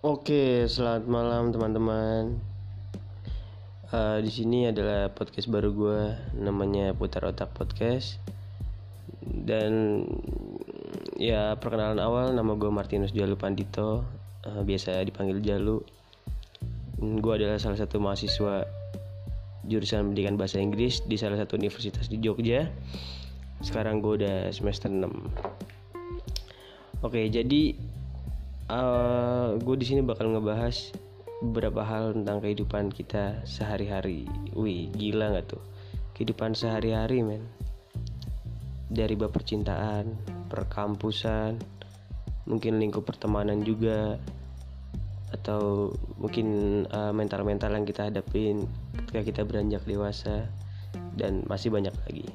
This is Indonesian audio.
Oke, selamat malam teman-teman. Uh, di sini adalah podcast baru gue, namanya Putar Otak Podcast. Dan ya perkenalan awal, nama gue Martinus Jalu Pandito, uh, biasa dipanggil Jalu. Gue adalah salah satu mahasiswa jurusan pendidikan bahasa Inggris di salah satu universitas di Jogja. Sekarang gue udah semester 6. Oke, jadi uh, gue di sini bakal ngebahas beberapa hal tentang kehidupan kita sehari-hari. Wih, gila nggak tuh? Kehidupan sehari-hari, men. Dari bab percintaan, perkampusan, mungkin lingkup pertemanan juga, atau mungkin uh, mental-mental yang kita hadapin ketika kita beranjak dewasa, dan masih banyak lagi.